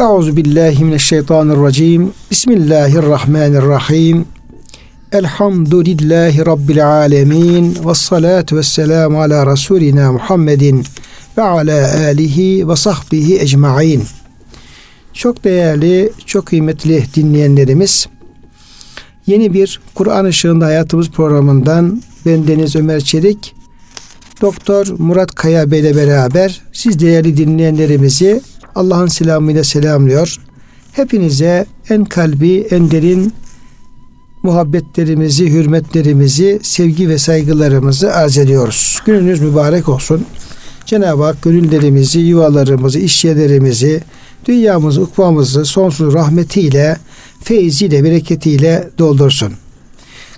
Euzu billahi mineşşeytanirracim. Bismillahirrahmanirrahim. Elhamdülillahi rabbil alamin. Ves salatu vesselam ala rasulina Muhammedin ve ala alihi ve sahbihi ecmaîn. Çok değerli, çok kıymetli dinleyenlerimiz, yeni bir Kur'an Işığında Hayatımız programından ben Deniz Ömer Çelik, Doktor Murat Kaya Bey ile beraber siz değerli dinleyenlerimizi Allah'ın selamıyla selamlıyor. Hepinize en kalbi, en derin muhabbetlerimizi, hürmetlerimizi, sevgi ve saygılarımızı arz ediyoruz. Gününüz mübarek olsun. Cenab-ı Hak gönüllerimizi, yuvalarımızı, işyerlerimizi, dünyamızı, ukvamızı sonsuz rahmetiyle, feyziyle, bereketiyle doldursun.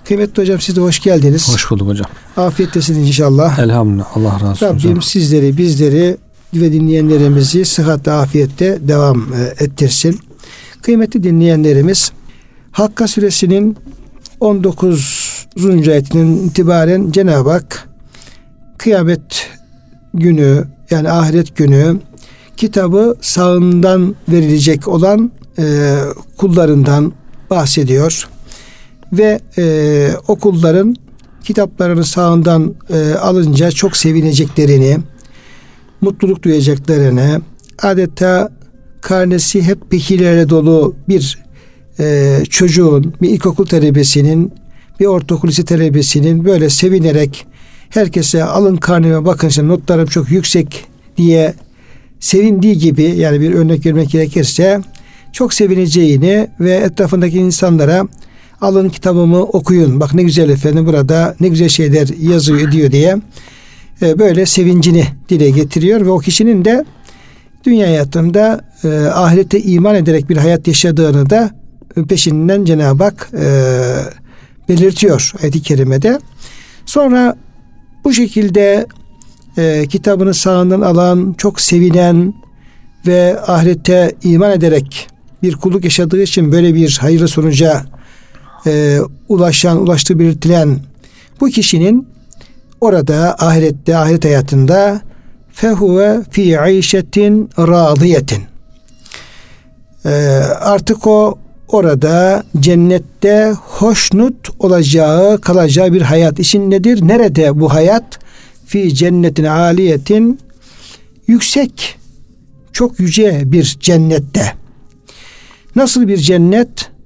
Kıymetli hocam siz de hoş geldiniz. Hoş bulduk hocam. Afiyettesiniz inşallah. Elhamdülillah. Allah razı olsun. Rabbim hocam. sizleri, bizleri ve dinleyenlerimizi sıhhatle, afiyette devam e, ettirsin. Kıymetli dinleyenlerimiz, Hakka suresinin 19. ayetinden itibaren Cenab-ı Hak kıyamet günü yani ahiret günü kitabı sağından verilecek olan e, kullarından bahsediyor. Ve e, o kulların kitaplarını sağından e, alınca çok sevineceklerini, mutluluk duyacaklarını, adeta karnesi hep pekilerle dolu bir e, çocuğun, bir ilkokul talebesinin, bir ortaokul lise talebesinin böyle sevinerek herkese alın karneme bakın işte notlarım çok yüksek diye sevindiği gibi yani bir örnek vermek gerekirse çok sevineceğini ve etrafındaki insanlara alın kitabımı okuyun. Bak ne güzel efendim burada ne güzel şeyler yazıyor ediyor diye e, böyle sevincini dile getiriyor ve o kişinin de dünya hayatında e, ahirete iman ederek bir hayat yaşadığını da peşinden Cenab-ı Hak e, belirtiyor ayet-i kerimede. Sonra bu şekilde e, kitabını sağından alan, çok sevinen ve ahirete iman ederek bir kulluk yaşadığı için böyle bir hayırlı sonuca e, ulaşan, ulaştığı belirtilen bu kişinin orada ahirette, ahiret hayatında fehuve fi ayşetin radiyetin. E, artık o orada cennette hoşnut olacağı, kalacağı bir hayat için nedir? Nerede bu hayat? Fi cennetin aliyetin yüksek, çok yüce bir cennette. Nasıl bir cennet?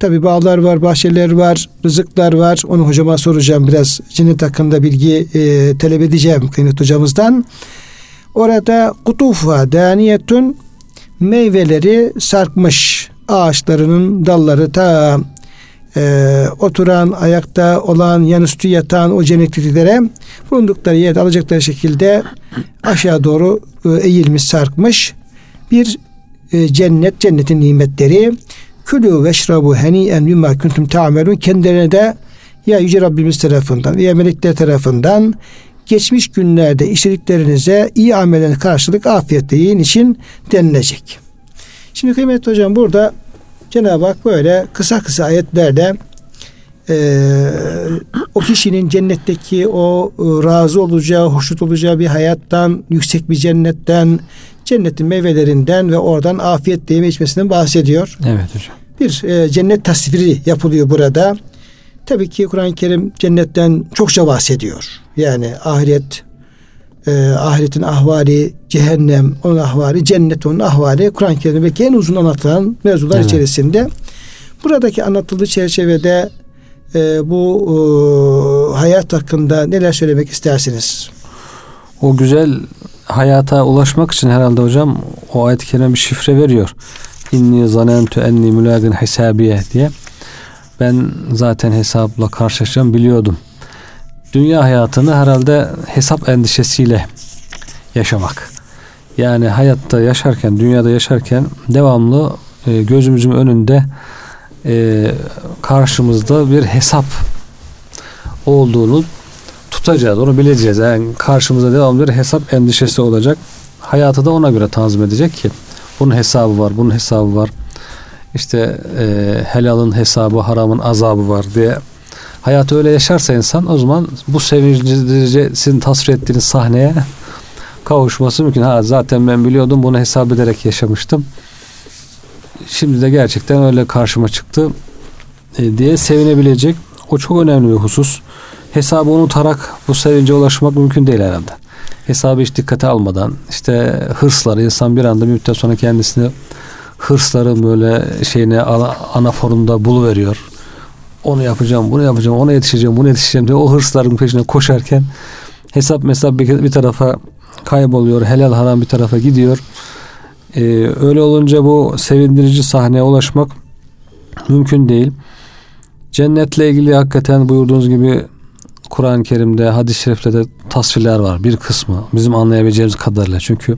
Tabi bağlar var, bahçeler var, rızıklar var. Onu hocama soracağım biraz. Cennet hakkında bilgi e, talep edeceğim kıymetli hocamızdan. Orada kutufa daniyetun meyveleri sarkmış ağaçlarının dalları ta e, oturan, ayakta olan, yanüstü yatan o cennetliklere bulundukları yerde alacakları şekilde aşağı doğru e, eğilmiş, sarkmış bir e, cennet, cennetin nimetleri. Külü veşrabu heniyen bimma kuntum ta'melun kendilerine de ya Yüce Rabbimiz tarafından ya melekler tarafından geçmiş günlerde işlediklerinize iyi amellerine karşılık afiyetle yiyin için denilecek. Şimdi kıymetli hocam burada Cenab-ı Hak böyle kısa kısa ayetlerle e, o kişinin cennetteki o e, razı olacağı, hoşnut olacağı bir hayattan, yüksek bir cennetten, cennetin meyvelerinden ve oradan afiyetle yeme içmesinden bahsediyor. Evet hocam. Bir e, cennet tasviri yapılıyor burada. Tabii ki Kur'an-ı Kerim cennetten çokça bahsediyor. Yani ahiret, e, ahiretin ahvali, cehennem, onun ahvali, cennet onun ahvali Kur'an-ı Kerim'deki en uzun anlatılan mevzular Evet. içerisinde. Buradaki anlatıldığı çerçevede e, bu e, hayat hakkında neler söylemek istersiniz? O güzel hayata ulaşmak için herhalde hocam o ayet-i kerime bir şifre veriyor. İnni zanentu enni mülagin hesabiye diye. Ben zaten hesapla karşılaşacağım biliyordum. Dünya hayatını herhalde hesap endişesiyle yaşamak. Yani hayatta yaşarken, dünyada yaşarken devamlı e, gözümüzün önünde e, karşımızda bir hesap olduğunu tutacağız, onu bileceğiz. Yani karşımızda devamlı bir hesap endişesi olacak. Hayatı da ona göre tanzim edecek ki bunun hesabı var, bunun hesabı var. İşte e, helalın hesabı, haramın azabı var diye hayatı öyle yaşarsa insan o zaman bu sevinci sizin tasvir ettiğiniz sahneye kavuşması mümkün. Ha zaten ben biliyordum bunu hesap ederek yaşamıştım. Şimdi de gerçekten öyle karşıma çıktı e, diye sevinebilecek. O çok önemli bir husus. Hesabı unutarak bu sevince ulaşmak mümkün değil herhalde. Hesabı hiç dikkate almadan işte hırsları insan bir anda bir müddet sonra kendisini hırsları böyle şeyine ana, ana forumda buluveriyor. Onu yapacağım, bunu yapacağım, ona yetişeceğim, bunu yetişeceğim diye o hırsların peşine koşarken hesap mesap bir, bir tarafa kayboluyor, helal haram bir tarafa gidiyor. Ee, öyle olunca bu sevindirici sahneye ulaşmak mümkün değil. Cennetle ilgili hakikaten buyurduğunuz gibi Kur'an-ı Kerim'de, hadis-i şerifte de tasvirler var. Bir kısmı bizim anlayabileceğimiz kadarıyla. Çünkü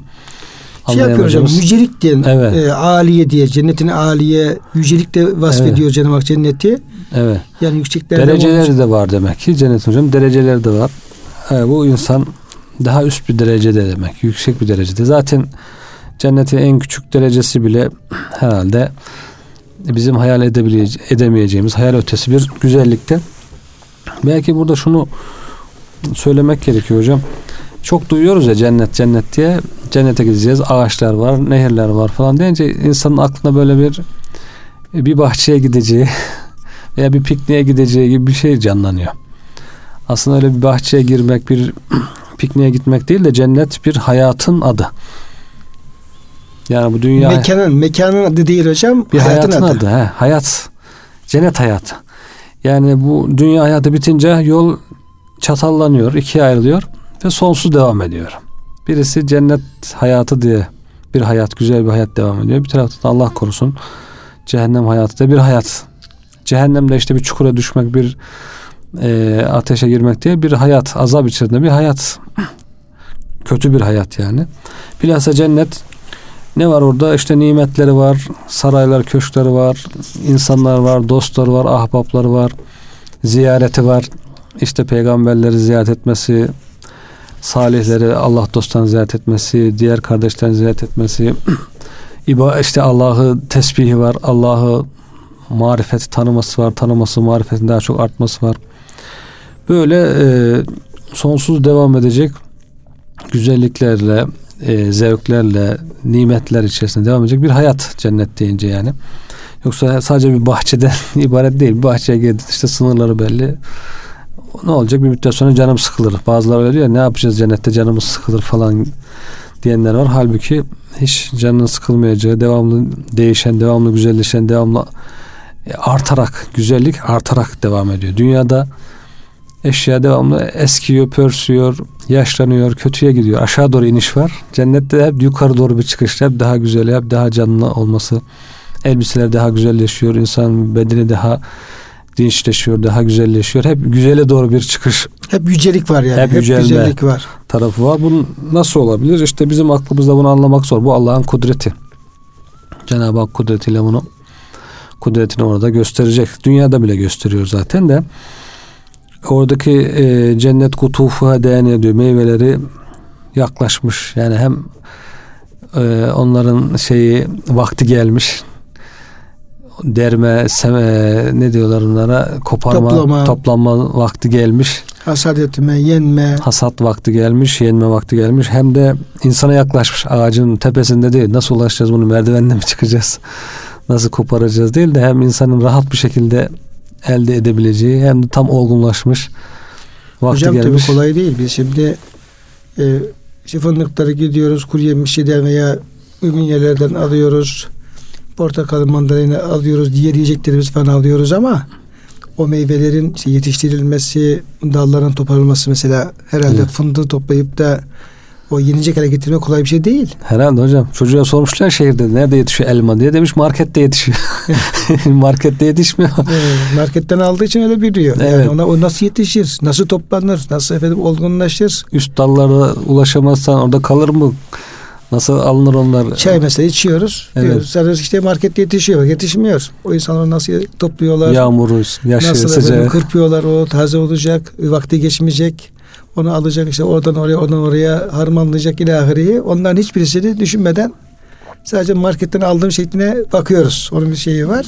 şey yapıyor hocam yücelik diye evet. e, aliye diye cennetin aliye yücelik de vasfediyor evet. Cenab-ı Hak cenneti. Evet. Yani yükseklerden dereceleri olmuş. de var demek ki cennet hocam dereceleri de var. Evet, bu insan daha üst bir derecede demek. Yüksek bir derecede. Zaten cennetin en küçük derecesi bile herhalde bizim hayal edemeyeceğimiz hayal ötesi bir güzellikte. Belki burada şunu söylemek gerekiyor hocam. Çok duyuyoruz ya cennet cennet diye. Cennete gideceğiz. Ağaçlar var, nehirler var falan deyince insanın aklına böyle bir bir bahçeye gideceği veya bir pikniğe gideceği gibi bir şey canlanıyor. Aslında öyle bir bahçeye girmek, bir pikniğe gitmek değil de cennet bir hayatın adı. Yani bu dünya mekanın mekanın adı değil hocam. Bir hayatın, hayatın adı. adı he, hayat. Cennet hayatı. Yani bu dünya hayatı bitince yol çatallanıyor, ikiye ayrılıyor ve sonsuz devam ediyor. Birisi cennet hayatı diye bir hayat, güzel bir hayat devam ediyor. Bir tarafta da Allah korusun cehennem hayatı da bir hayat. Cehennemde işte bir çukura düşmek, bir e, ateşe girmek diye bir hayat, azap içerisinde bir hayat. Kötü bir hayat yani. Bilhassa cennet ne var orada? İşte nimetleri var, saraylar, köşkleri var, insanlar var, dostları var, ahbapları var, ziyareti var. İşte peygamberleri ziyaret etmesi, salihleri Allah dostlarını ziyaret etmesi, diğer kardeşlerini ziyaret etmesi, işte Allah'ı tesbihi var, Allah'ı marifet tanıması var, tanıması, marifetin daha çok artması var. Böyle e, sonsuz devam edecek güzelliklerle, e, zevklerle, nimetler içerisinde devam edecek bir hayat cennet deyince yani. Yoksa sadece bir bahçeden ibaret değil. Bir bahçeye girdin işte sınırları belli. Ne olacak bir müddet sonra canım sıkılır. Bazıları öyle diyor ne yapacağız cennette canımız sıkılır falan diyenler var. Halbuki hiç canının sıkılmayacağı, devamlı değişen, devamlı güzelleşen, devamlı artarak, güzellik artarak devam ediyor. Dünyada eşya devamlı eskiyor, pörsüyor, yaşlanıyor, kötüye gidiyor. Aşağı doğru iniş var. Cennette hep yukarı doğru bir çıkış. Hep daha güzel, hep daha canlı olması. Elbiseler daha güzelleşiyor. insan bedeni daha dinçleşiyor, daha güzelleşiyor. Hep güzele doğru bir çıkış. Hep yücelik var yani. Hep, hep güzellik var. Tarafı var. Bunun nasıl olabilir? İşte bizim aklımızda bunu anlamak zor. Bu Allah'ın kudreti. Cenab-ı Hak kudretiyle bunu kudretini orada gösterecek. Dünyada bile gösteriyor zaten de oradaki e, cennet kutufuha değen ediyor. Meyveleri yaklaşmış. Yani hem e, onların şeyi vakti gelmiş. Derme, seme, ne diyorlar onlara? Koparma, toplama, toplama vakti gelmiş. Hasat etme, yenme. Hasat vakti gelmiş, yenme vakti gelmiş. Hem de insana yaklaşmış. Ağacın tepesinde değil. Nasıl ulaşacağız bunu? Merdivenle mi çıkacağız? Nasıl koparacağız değil de hem insanın rahat bir şekilde elde edebileceği hem de tam olgunlaşmış vakti Hocam gelmiş. tabii kolay değil. Biz şimdi e, işte fındıkları gidiyoruz kuru yemişçiden veya uygun yerlerden alıyoruz. Portakal, mandalina alıyoruz. Diğer yiyeceklerimiz falan alıyoruz ama o meyvelerin işte yetiştirilmesi, dalların toparlanması mesela herhalde evet. fındığı toplayıp da o yenecek hale getirmek kolay bir şey değil. Herhalde hocam. Çocuğa sormuşlar şehirde nerede yetişiyor elma diye. Demiş markette yetişiyor. markette yetişmiyor. Evet, marketten aldığı için öyle biliyor. Evet. Yani ona o nasıl yetişir? Nasıl toplanır? Nasıl efendim olgunlaşır? Üst dallara ulaşamazsan orada kalır mı? Nasıl alınır onlar? Çay mesela içiyoruz. Evet. Diyoruz. İşte markette yetişiyor. Yetişmiyor. O insanlar nasıl topluyorlar? Yağmuru, yaşı, nasıl sıcağı. kırpıyorlar o taze olacak. Vakti geçmeyecek. Onu alacak işte oradan oraya oradan oraya harmanlayacak ilahiriyi. Onların hiçbirisini düşünmeden sadece marketten aldığım şekline bakıyoruz. Onun bir şeyi var.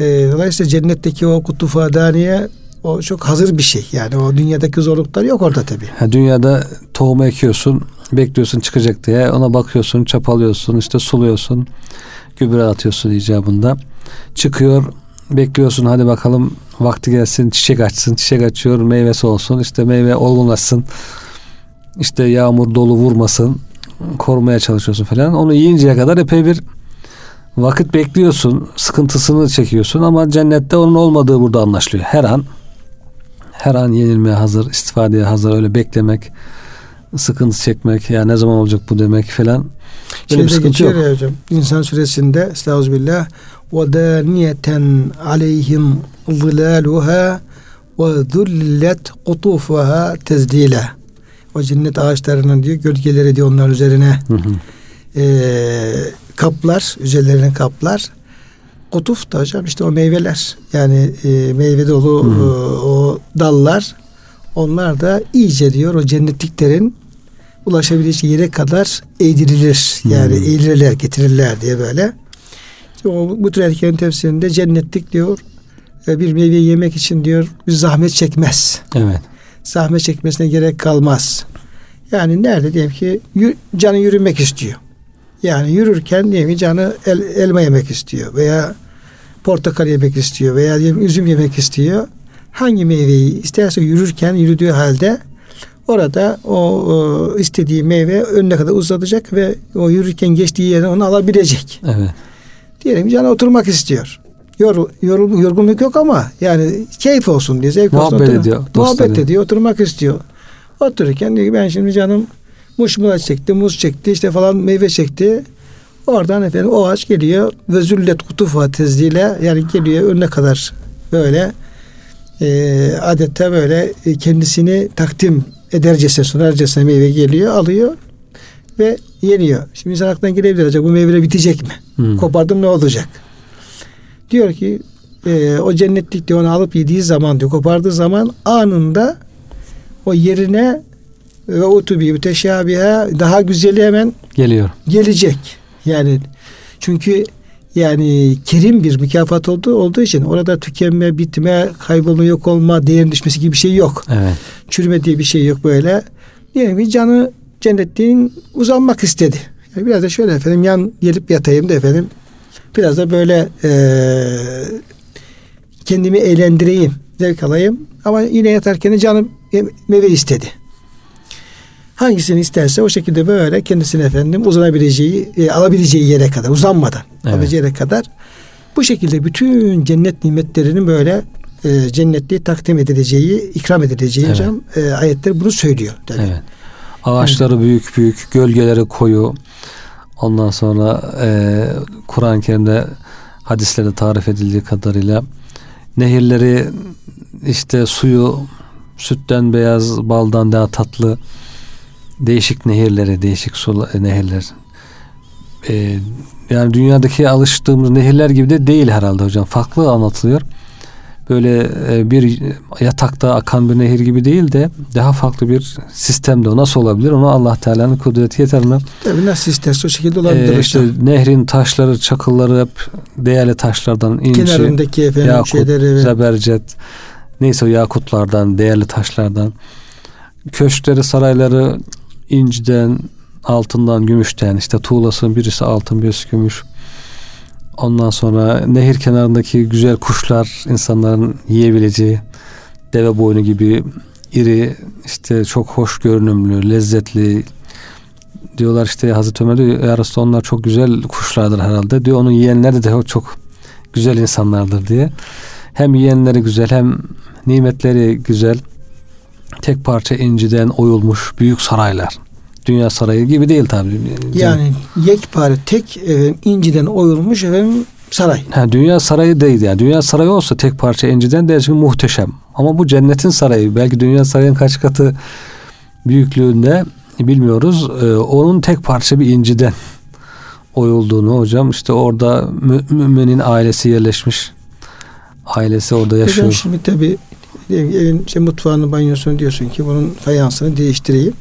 E, dolayısıyla cennetteki o kutufadaniye o çok hazır bir şey. Yani o dünyadaki zorluklar yok orada tabii. Ha, dünyada tohumu ekiyorsun, bekliyorsun çıkacak diye. Ona bakıyorsun, çapalıyorsun, işte suluyorsun. Gübre atıyorsun icabında. Çıkıyor bekliyorsun hadi bakalım vakti gelsin çiçek açsın. Çiçek açıyor meyvesi olsun. işte meyve olgunlaşsın. işte yağmur dolu vurmasın. Korumaya çalışıyorsun falan. Onu yiyinceye kadar epey bir vakit bekliyorsun. Sıkıntısını çekiyorsun ama cennette onun olmadığı burada anlaşılıyor. Her an her an yenilmeye hazır, istifadeye hazır öyle beklemek, sıkıntı çekmek ya ne zaman olacak bu demek falan. Öyle Şeyde bir sıkıntı yok. Ya hocam. İnsan suresinde Estağfirullah ve daniyeten aleyhim zilaluha ve zullet kutufuha. O cennet ağaçlarının diyor gölgeleri diyor onlar üzerine E, kaplar, üzerlerine kaplar. Kutuf da hocam işte o meyveler. Yani e, meyve dolu e, o dallar onlar da iyice diyor o cennetliklerin ulaşabileceği yere kadar eğdirilir. Yani hmm. eğilirler, getirirler diye böyle. İşte o, bu tür erkeğin tefsirinde cennetlik diyor e, bir meyve yemek için diyor bir zahmet çekmez. Evet. Zahmet çekmesine gerek kalmaz. Yani nerede diyelim ki canı yürümek istiyor. Yani yürürken diyelim ki canı el, elma yemek istiyor veya portakal yemek istiyor veya diyelim üzüm yemek istiyor. Hangi meyveyi isterse yürürken yürüdüğü halde orada o, o istediği meyve önüne kadar uzatacak ve o yürürken geçtiği yerden onu alabilecek. Evet. Diyelim canı oturmak istiyor. Yor, yorul, yorgunluk yok ama yani keyif olsun diye zevk Muhabbet olsun. ediyor. Muhabbet ediyor. Oturmak istiyor. Otururken diyor ki ben şimdi canım muşmula çekti, muz çekti, işte falan meyve çekti. Oradan efendim o ağaç geliyor ve züllet kutufa tezdiyle yani geliyor önüne kadar böyle e, adeta böyle kendisini takdim edercesine sunarcasına meyve geliyor alıyor ve yeniyor. Şimdi insan aklına gelebilir acaba bu meyve bitecek mi? Hmm. Kopardım ne olacak? Diyor ki e, o cennetlik diyor onu alıp yediği zaman diyor kopardığı zaman anında o yerine ve utubi müteşabiha daha güzeli hemen geliyor. Gelecek. Yani çünkü yani kerim bir mükafat olduğu olduğu için orada tükenme, bitme, kaybolma, yok olma, değerin düşmesi gibi bir şey yok. Evet. Çürüme diye bir şey yok böyle. Diyelim ki canı cennetliğin uzanmak istedi. Yani biraz da şöyle efendim yan gelip yatayım da efendim biraz da böyle e, kendimi eğlendireyim, zevk alayım. Ama yine yatarken canım meyve istedi. Hangisini isterse o şekilde böyle kendisine efendim uzanabileceği, e, alabileceği yere kadar uzanmadan evet. alabileceği yere kadar bu şekilde bütün cennet nimetlerinin böyle e, cennetliği takdim edileceği, ikram edileceği evet. hocam e, ayetler bunu söylüyor. Tabii. Evet. Ağaçları büyük büyük, gölgeleri koyu. Ondan sonra e, Kur'an-ı Kerim'de hadislerde tarif edildiği kadarıyla nehirleri işte suyu sütten beyaz, baldan daha tatlı değişik nehirleri, değişik su nehirler. Ee, yani dünyadaki alıştığımız nehirler gibi de değil herhalde hocam. Farklı anlatılıyor. Böyle e, bir yatakta akan bir nehir gibi değil de daha farklı bir sistemde o nasıl olabilir? Onu Allah Teala'nın kudreti yeter mi? Tabii nasıl isterse o şekilde olabilir. Ee, işte nehrin taşları, çakılları hep değerli taşlardan inci, kenarındaki efendim yakut, şeyleri, zebercet, neyse o yakutlardan, değerli taşlardan köşkleri, sarayları inciden, altından, gümüşten işte tuğlasının birisi altın, birisi gümüş. Ondan sonra nehir kenarındaki güzel kuşlar insanların yiyebileceği deve boynu gibi iri işte çok hoş görünümlü, lezzetli diyorlar işte Hazreti Ömer diyor ya Resulallah onlar çok güzel kuşlardır herhalde diyor onun yiyenleri de çok güzel insanlardır diye. Hem yiyenleri güzel hem nimetleri güzel tek parça inciden oyulmuş büyük saraylar. Dünya sarayı gibi değil tabii. Yani yekpare tek efendim, inciden oyulmuş efendim saray. Ha, dünya sarayı değil yani. Dünya sarayı olsa tek parça inciden dersin muhteşem. Ama bu cennetin sarayı. Belki dünya sarayının kaç katı büyüklüğünde bilmiyoruz. Ee, onun tek parça bir inciden oyulduğunu hocam işte orada mü, müminin ailesi yerleşmiş. Ailesi orada yaşıyor. Hocam şimdi tabi evin işte mutfağını banyosunu diyorsun ki bunun fayansını değiştireyim.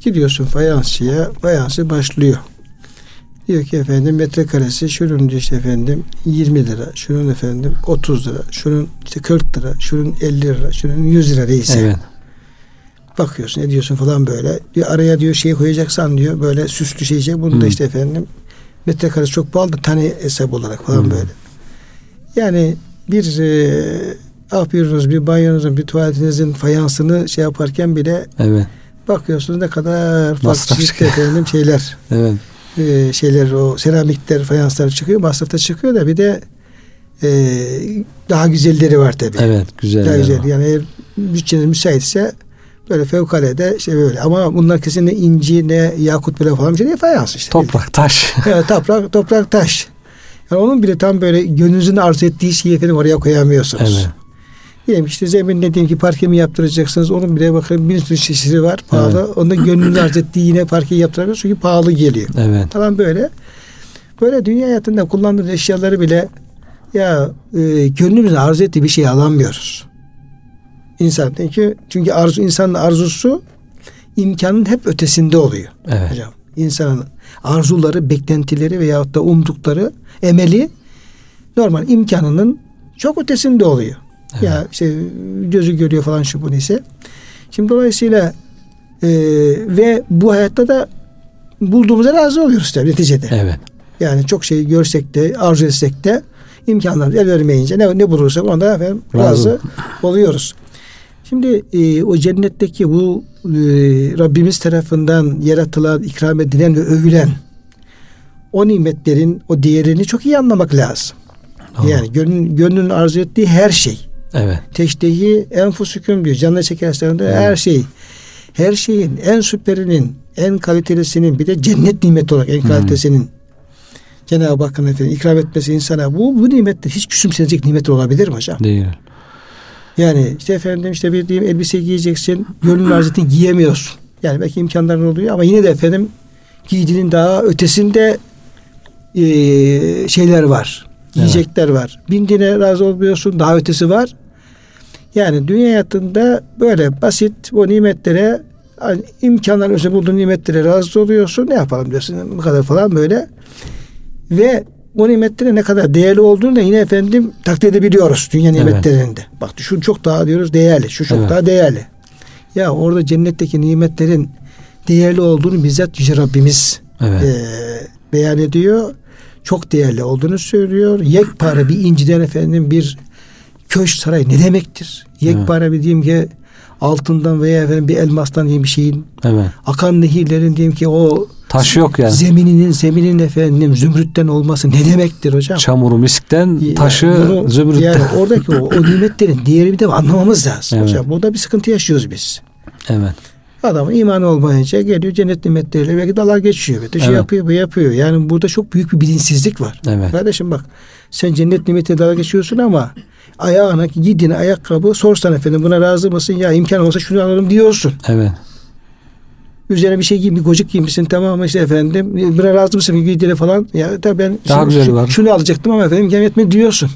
Gidiyorsun fayansçıya, fayansı başlıyor. Diyor ki efendim metrekaresi şunun işte efendim 20 lira, şunun efendim 30 lira, şunun işte 40 lira, şunun 50 lira, şunun 100 lira neyse. Evet. Bakıyorsun ediyorsun falan böyle. Diyor araya diyor şey koyacaksan diyor böyle süslü şey bunu da işte efendim metrekaresi çok pahalı da tane hesap olarak falan Hı. böyle. Yani bir e, ah bir banyonuzun bir tuvaletinizin fayansını şey yaparken bile Evet. Bakıyorsunuz ne kadar farklı çeşitli efendim şeyler Evet. e, şeyler o seramikler fayanslar çıkıyor masrafta çıkıyor da bir de e, daha güzelleri var tabii. Evet. Güzel. Daha güzel. Yani eğer bütçeniz müsaitse böyle fevkalade şey böyle ama bunlar kesinlikle inci ne yakut bile falan bir şey değil fayans işte. Toprak, taş. Evet, toprak, toprak taş. Yani onun bile tam böyle gönlünüzün arzu ettiği şeyi efendim oraya koyamıyorsunuz. Evet. Diyelim işte zeminine diyelim ki parke mi yaptıracaksınız onun bile bakın bir sürü çeşidi var pahalı. Onda gönlünüz arzu ettiği yine parke yaptıramıyorsunuz çünkü pahalı geliyor. Evet. Falan böyle. Böyle dünya hayatında kullandığımız eşyaları bile ya e, gönlümüzün arzu ettiği bir şey alamıyoruz. İnsan çünkü çünkü arzu insanın arzusu imkanın hep ötesinde oluyor Evet. hocam. İnsanın arzuları, beklentileri veyahut da umdukları, emeli normal imkanının çok ötesinde oluyor. Evet. Ya işte gözü görüyor falan şu bu neyse. Şimdi dolayısıyla e, ve bu hayatta da bulduğumuza razı oluyoruz tabii neticede. Evet. Yani çok şey görsek de arzu etsek de imkanlar el vermeyince ne, ne bulursak onda efendim Razı. razı oluyoruz. Şimdi e, o cennetteki bu e, Rabbimiz tarafından yaratılan, ikram edilen ve övülen o nimetlerin o değerini çok iyi anlamak lazım. Doğru. Yani gönlün, gönlün arzu ettiği her şey. Evet. Teştehi enfusukum diyor. Canlı çekerlerinde Evet. her şey. Her şeyin en süperinin, en kalitelisinin bir de cennet nimeti olarak en Hmm. kalitesinin Cenab-ı Hakk'ın efendim ikram etmesi insana bu bu nimetler hiç küçümsenecek nimet olabilir mi hocam? Değil. Yani işte efendim işte bir diyeyim elbise giyeceksin. Gönlün arzu ettiğini giyemiyorsun. Yani belki imkanların oluyor ama yine de efendim giydiğinin daha ötesinde eee, şeyler var. Yiyecekler var. Bindiğine razı olmuyorsun. Daha ötesi var. Yani dünya hayatında böyle basit o nimetlere hani imkanların önce bulduğun nimetlere razı oluyorsun. Ne yapalım diyorsun. Bu kadar falan böyle. Ve o nimetlerin ne kadar değerli olduğunu da yine efendim takdir edebiliyoruz dünya Evet. nimetlerinde. Bak şu çok daha diyoruz değerli. Şu çok Evet. daha değerli. Ya orada cennetteki nimetlerin değerli olduğunu bizzat Yüce Rabbimiz Evet. e, beyan ediyor. Çok değerli olduğunu söylüyor. Yekpare bir inciden efendim bir köşk saray ne demektir? Yekpare bir diyeyim ki altından veya efendim bir elmastan diyeyim bir şeyin Evet. akan nehirlerin diyeyim ki o Taş yok yani. zemininin zeminin efendim zümrütten olması ne demektir hocam? Çamuru miskten, Yani taşı bunu- zümrütten. Yani oradaki o, o nimetlerin değerini de anlamamız lazım Evet. hocam. Burada bir sıkıntı yaşıyoruz biz. Evet. Adam iman olmayınca geliyor cennet nimetleriyle belki dalga geçiyor. Şey Evet. yapıyor bu yapıyor. Yani burada çok büyük bir bilinçsizlik var. Evet. Kardeşim bak sen cennet nimetiyle dalga geçiyorsun ama ayağına giydiğin ayakkabı sorsan efendim buna razı mısın? Ya imkan olsa şunu alırım diyorsun. Evet. Üzerine bir şey giyin, bir gocuk giymişsin tamam mı işte efendim. Buna razı mısın giydiğine falan. Ya tabii ben Daha şu- güzeli şu- var. şunu alacaktım ama efendim imkan yetmedi diyorsun.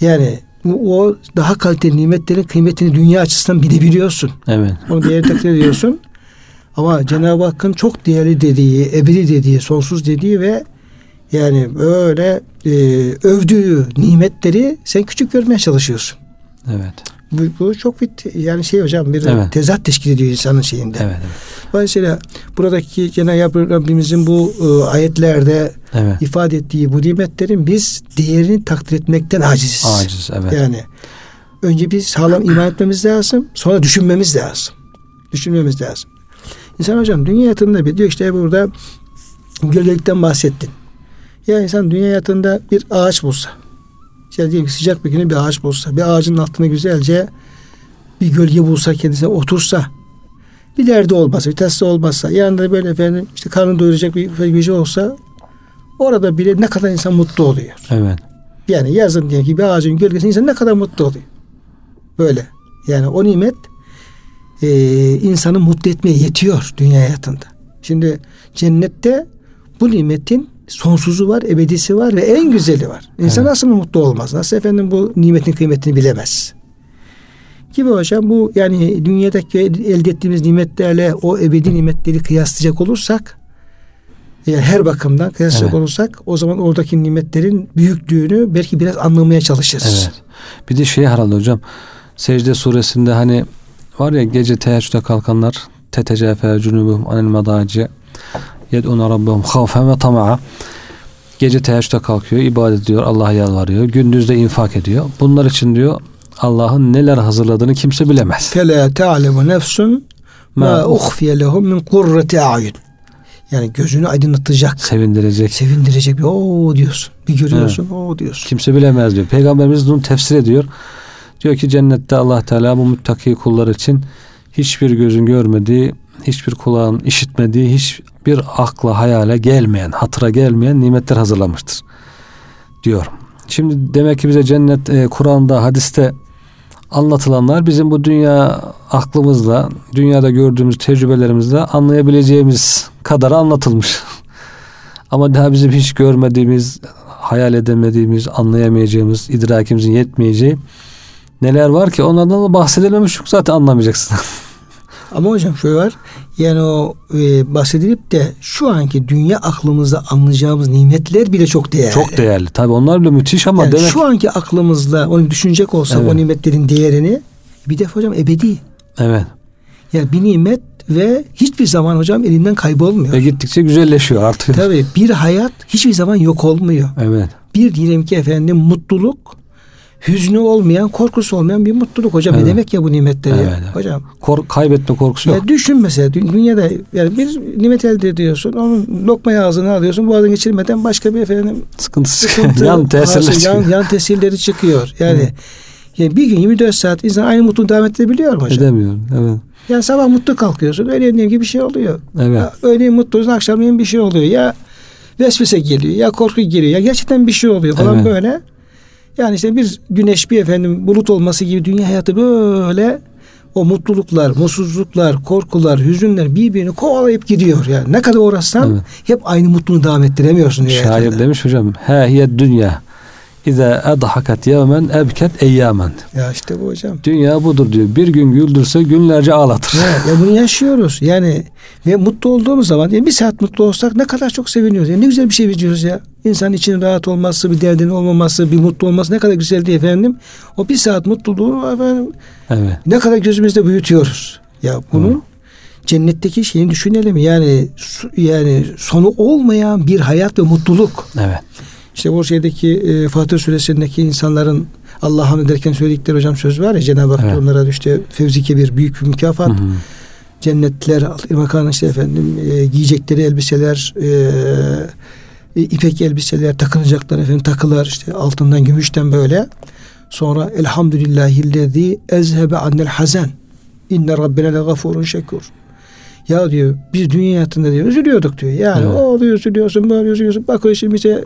Yani bu, o daha kaliteli nimetlerin kıymetini dünya açısından bilebiliyorsun. Evet. Onu değeri takdir ediyorsun. Ama Cenab-ı Hakk'ın çok değerli dediği, ebedi dediği, sonsuz dediği ve yani böyle e, övdüğü nimetleri sen küçük görmeye çalışıyorsun. Evet. Bu, bu çok bir yani şey hocam bir Evet. tezat teşkil ediyor insanın şeyinde. Evet. evet. Dolayısıyla buradaki Cenab-ı Rabbimizin bu e, ayetlerde Evet. ifade ettiği bu nimetlerin biz değerini takdir etmekten aciziz. Aciz. Evet. Yani önce biz sağlam iman etmemiz lazım. Sonra düşünmemiz lazım. Düşünmemiz lazım. İnsan hocam dünya hayatında bir diyor işte burada gölgelikten bahsettin. Ya insan dünya hayatında bir ağaç bulsa. İşte diyelim ki sıcak bir günü bir ağaç bulsa. Bir ağacın altına güzelce bir gölge bulsa kendisine otursa. Bir derdi olmasa, bir tasası olmazsa. Yanında böyle efendim işte karnını doyuracak bir gücü olsa orada bile ne kadar insan mutlu oluyor. Evet. Yani yazın diye ki bir ağacın gölgesinde insan ne kadar mutlu oluyor. Böyle. Yani o nimet e, insanı mutlu etmeye yetiyor dünya hayatında. Şimdi cennette bu nimetin sonsuzu var, ebedisi var ve en güzeli var. İnsan Evet. nasıl mutlu olmaz? Nasıl efendim bu nimetin kıymetini bilemez? Gibi hocam bu yani dünyadaki elde ettiğimiz nimetlerle o ebedi nimetleri kıyaslayacak olursak yani her bakımdan kıyaslayacak Evet. olursak o zaman oradaki nimetlerin büyüklüğünü belki biraz anlamaya çalışırız. Evet. Bir de şey herhalde hocam. Secde suresinde hani var ya gece teheccüde kalkanlar tetecefe cunubuhum anil madaci Yed'una rabbahum havfen ve tama'a. Gece teheccüde kalkıyor, ibadet ediyor, Allah'a yalvarıyor. Gündüz de infak ediyor. Bunlar için diyor Allah'ın neler hazırladığını kimse bilemez. Fela ta'lemu nefsun ma uhfiye lehum min kurreti ayun. Yani gözünü aydınlatacak. Sevindirecek. Sevindirecek. Bir, Oo diyorsun. Bir görüyorsun. Evet. Oo diyorsun. Kimse bilemez diyor. Peygamberimiz bunu tefsir ediyor. Diyor ki cennette Allah Teala bu muttaki kullar için hiçbir gözün görmediği hiçbir kulağın işitmediği, hiçbir akla hayale gelmeyen, hatıra gelmeyen nimetler hazırlamıştır. Diyor. Şimdi demek ki bize cennet e, Kur'an'da, hadiste anlatılanlar bizim bu dünya aklımızla, dünyada gördüğümüz tecrübelerimizle anlayabileceğimiz kadar anlatılmış. Ama daha bizim hiç görmediğimiz, hayal edemediğimiz, anlayamayacağımız, idrakimizin yetmeyeceği neler var ki onlardan da bahsedilmemiş yok zaten anlamayacaksın. Ama hocam şöyle var. Yani o e, bahsedilip de şu anki dünya aklımızda anlayacağımız nimetler bile çok değerli. Çok değerli. Tabii onlar bile müthiş ama Yani demek şu anki aklımızla onu düşünecek olsak Evet. o nimetlerin değerini bir defa hocam ebedi. evet. Yani bir nimet ve hiçbir zaman hocam elinden kaybolmuyor. Ve gittikçe güzelleşiyor artıyor. Tabii bir hayat hiçbir zaman yok olmuyor. Evet. Bir diyelim ki efendim mutluluk hüznü olmayan, korkusu olmayan bir mutluluk hocam. Evet. Ne demek ya bu nimetler Evet, ya? Hocam Kork kaybetme korkusu yok. ya düşün mesela dü- dünyada yani bir nimet elde ediyorsun. Onun lokmayı ağzına alıyorsun. Boğazını geçirmeden başka bir efendim Sıkıntısı. sıkıntı, yan tesirler hasıl, yan, çıkıyor. yan tesirleri çıkıyor. Yani, yani bir gün 24 saat insan aynı mutluluğu devam edebiliyor mu hocam? Edemiyorum. Evet. Yani sabah mutlu kalkıyorsun. Öğlen gibi bir şey oluyor. Evet. Ya, öğleyin mutlu. Akşamleyin bir şey oluyor. Ya vesvese geliyor. Ya korku geliyor. Ya gerçekten bir şey oluyor falan Evet. böyle. Yani işte bir güneş bir efendim bulut olması gibi dünya hayatı böyle o mutluluklar, mutsuzluklar, korkular, hüzünler birbirini kovalayıp gidiyor. Yani ne kadar uğraşsan Evet. hep aynı mutluluğu devam ettiremiyorsun. Şair demiş hocam. Ha hiye dünya. İza adhakat yevmen ebket eyyamen. Ya işte bu hocam. Dünya budur diyor. Bir gün güldürse günlerce ağlatır. Ya, ya bunu yaşıyoruz. Yani ve mutlu olduğumuz zaman yani bir saat mutlu olsak ne kadar çok seviniyoruz. Yani ne güzel bir şey biliyoruz ya. İnsan için rahat olması, bir derdinin olmaması, bir mutlu olması ne kadar güzel diye efendim. O bir saat mutluluğu efendim Evet. ne kadar gözümüzde büyütüyoruz. Ya bunun cennetteki şeyini düşünelim. Yani yani sonu olmayan bir hayat ve mutluluk. Evet. İşte o şeydeki e, Fatih suresindeki insanların Allah'a ederken söyledikleri hocam söz var ya Cenab-ı Hak Evet. onlara işte fevzike bir büyük bir mükafat Hı hı. cennetler, irmakan işte efendim e, giyecekleri elbiseler, e, e, ipek elbiseler, takınacaklar efendim takılar işte altından gümüşten böyle. Sonra elhamdülillahillezî ezhebe annel hazen. İnne rabbine le gafurun şekur. Ya diyor biz dünya hayatında diyor üzülüyorduk diyor. Yani Evet. o oluyor üzülüyorsun böyle üzülüyorsun. Bakıyor şimdi bize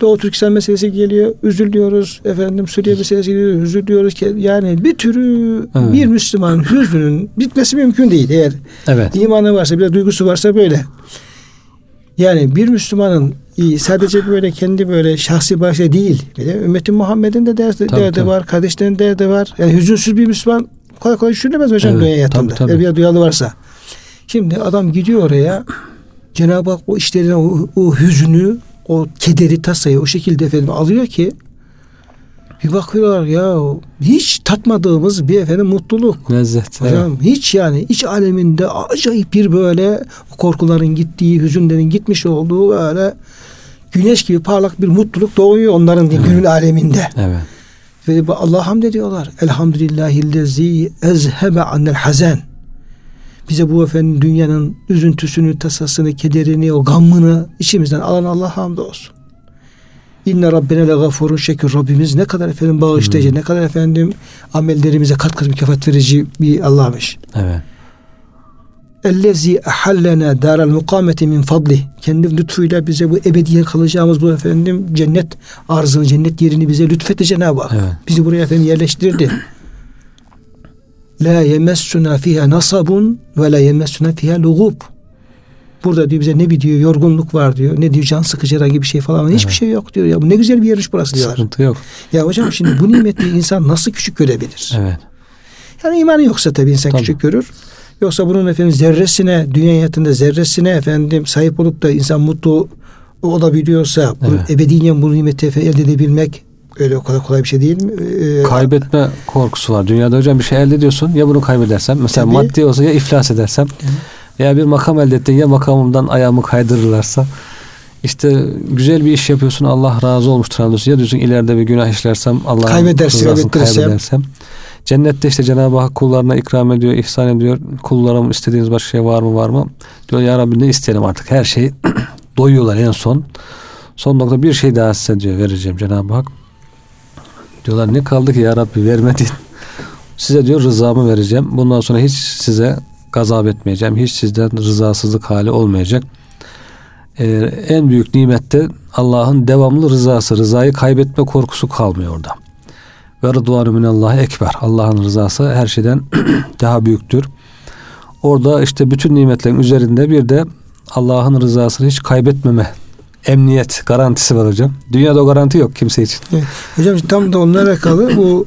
Doğu Türkistan meselesi geliyor. Üzülüyoruz. Efendim Suriye meselesi geliyor. Üzülüyoruz. Yani bir türü Evet. bir Müslüman hüznünün bitmesi mümkün değil. Eğer Evet. imanı varsa bir de duygusu varsa böyle. Yani bir Müslümanın sadece böyle kendi böyle şahsi başta değil. Bir de ümmeti Muhammed'in de derdi, Tabii, derdi tabii. var. Kardeşlerin derdi var. Yani hüzünsüz bir Müslüman kolay kolay düşünemez hocam Evet, dünya hayatında. tabii, tabii. Eğer bir duyalı varsa. Şimdi adam gidiyor oraya. Cenab-ı Hak o işlerine o, o hüznü, o kederi, tasayı o şekilde efendim alıyor ki bir bakıyorlar ya hiç tatmadığımız bir efendim mutluluk. Lezzet. Evet. Hocam hiç yani iç aleminde acayip bir böyle korkuların gittiği, hüzünlerin gitmiş olduğu böyle güneş gibi parlak bir mutluluk doğuyor onların evet. gönül aleminde. Evet. Ve bu Allah'a hamd ediyorlar. Elhamdülillahillezî ezhebe annel hazen. Bize bu efendim dünyanın üzüntüsünü, tasasını, kederini, o gammını içimizden alan Allah hamdolsun. İnne Rabbine le gafurun şekür. Rabbimiz ne kadar efendim bağışlayıcı, ne kadar efendim amellerimize kat kat mükafat verici bir Allah'mış. Evet. Ellezi ahallena daral mukameti min fadli. Kendi lütfuyla bize bu ebediye kalacağımız bu efendim cennet arzını, cennet yerini bize lütfetti Cenab-ı Hak. Evet. Bizi buraya efendim yerleştirdi. La yemessuna fiha nasabun ve la yemessuna fiha lugub. Burada diyor bize ne bir diyor yorgunluk var diyor. Ne diyor can sıkıcı herhangi bir şey falan. Hiçbir Evet. şey yok diyor. Ya bu ne güzel bir yermiş burası diyorlar. Sıkıntı yok. Ya hocam şimdi bu nimeti insan nasıl küçük görebilir? Evet. Yani imanı yoksa tabii insan Tabii. küçük görür. Yoksa bunun efendim zerresine, dünya hayatında zerresine efendim sahip olup da insan mutlu olabiliyorsa, bu Evet. ebediyen bu nimeti elde edebilmek öyle o kadar kolay bir şey değil mi? Ee, Kaybetme korkusu var. Dünyada hocam bir şey elde ediyorsun. Ya bunu kaybedersem. Mesela Tabii. maddi olsa ya iflas edersem. Veya bir makam elde ettin ya makamımdan ayağımı kaydırırlarsa işte güzel bir iş yapıyorsun Allah razı olmuştur diyorsun. Ya diyorsun ileride bir günah işlersem Allah kaybedersem, kaybedersem. Cennette işte Cenab-ı Hak kullarına ikram ediyor, ihsan ediyor. Kullarım istediğiniz başka şey var mı var mı? Diyor ya Rabbi ne isteyelim artık her şeyi doyuyorlar en son. Son nokta bir şey daha size diyor vereceğim Cenab-ı Hak. Diyorlar ne kaldı ki ya Rabbi vermedin. Size diyor rızamı vereceğim. Bundan sonra hiç size gazap etmeyeceğim. Hiç sizden rızasızlık hali olmayacak. Ee, en büyük nimette Allah'ın devamlı rızası. Rızayı kaybetme korkusu kalmıyor orada. Ve rıdvanu minallahi ekber. Allah'ın rızası her şeyden daha büyüktür. Orada işte bütün nimetlerin üzerinde bir de Allah'ın rızasını hiç kaybetmeme emniyet garantisi var hocam. Dünyada o garanti yok kimse için. Evet. Hocam tam da onunla alakalı bu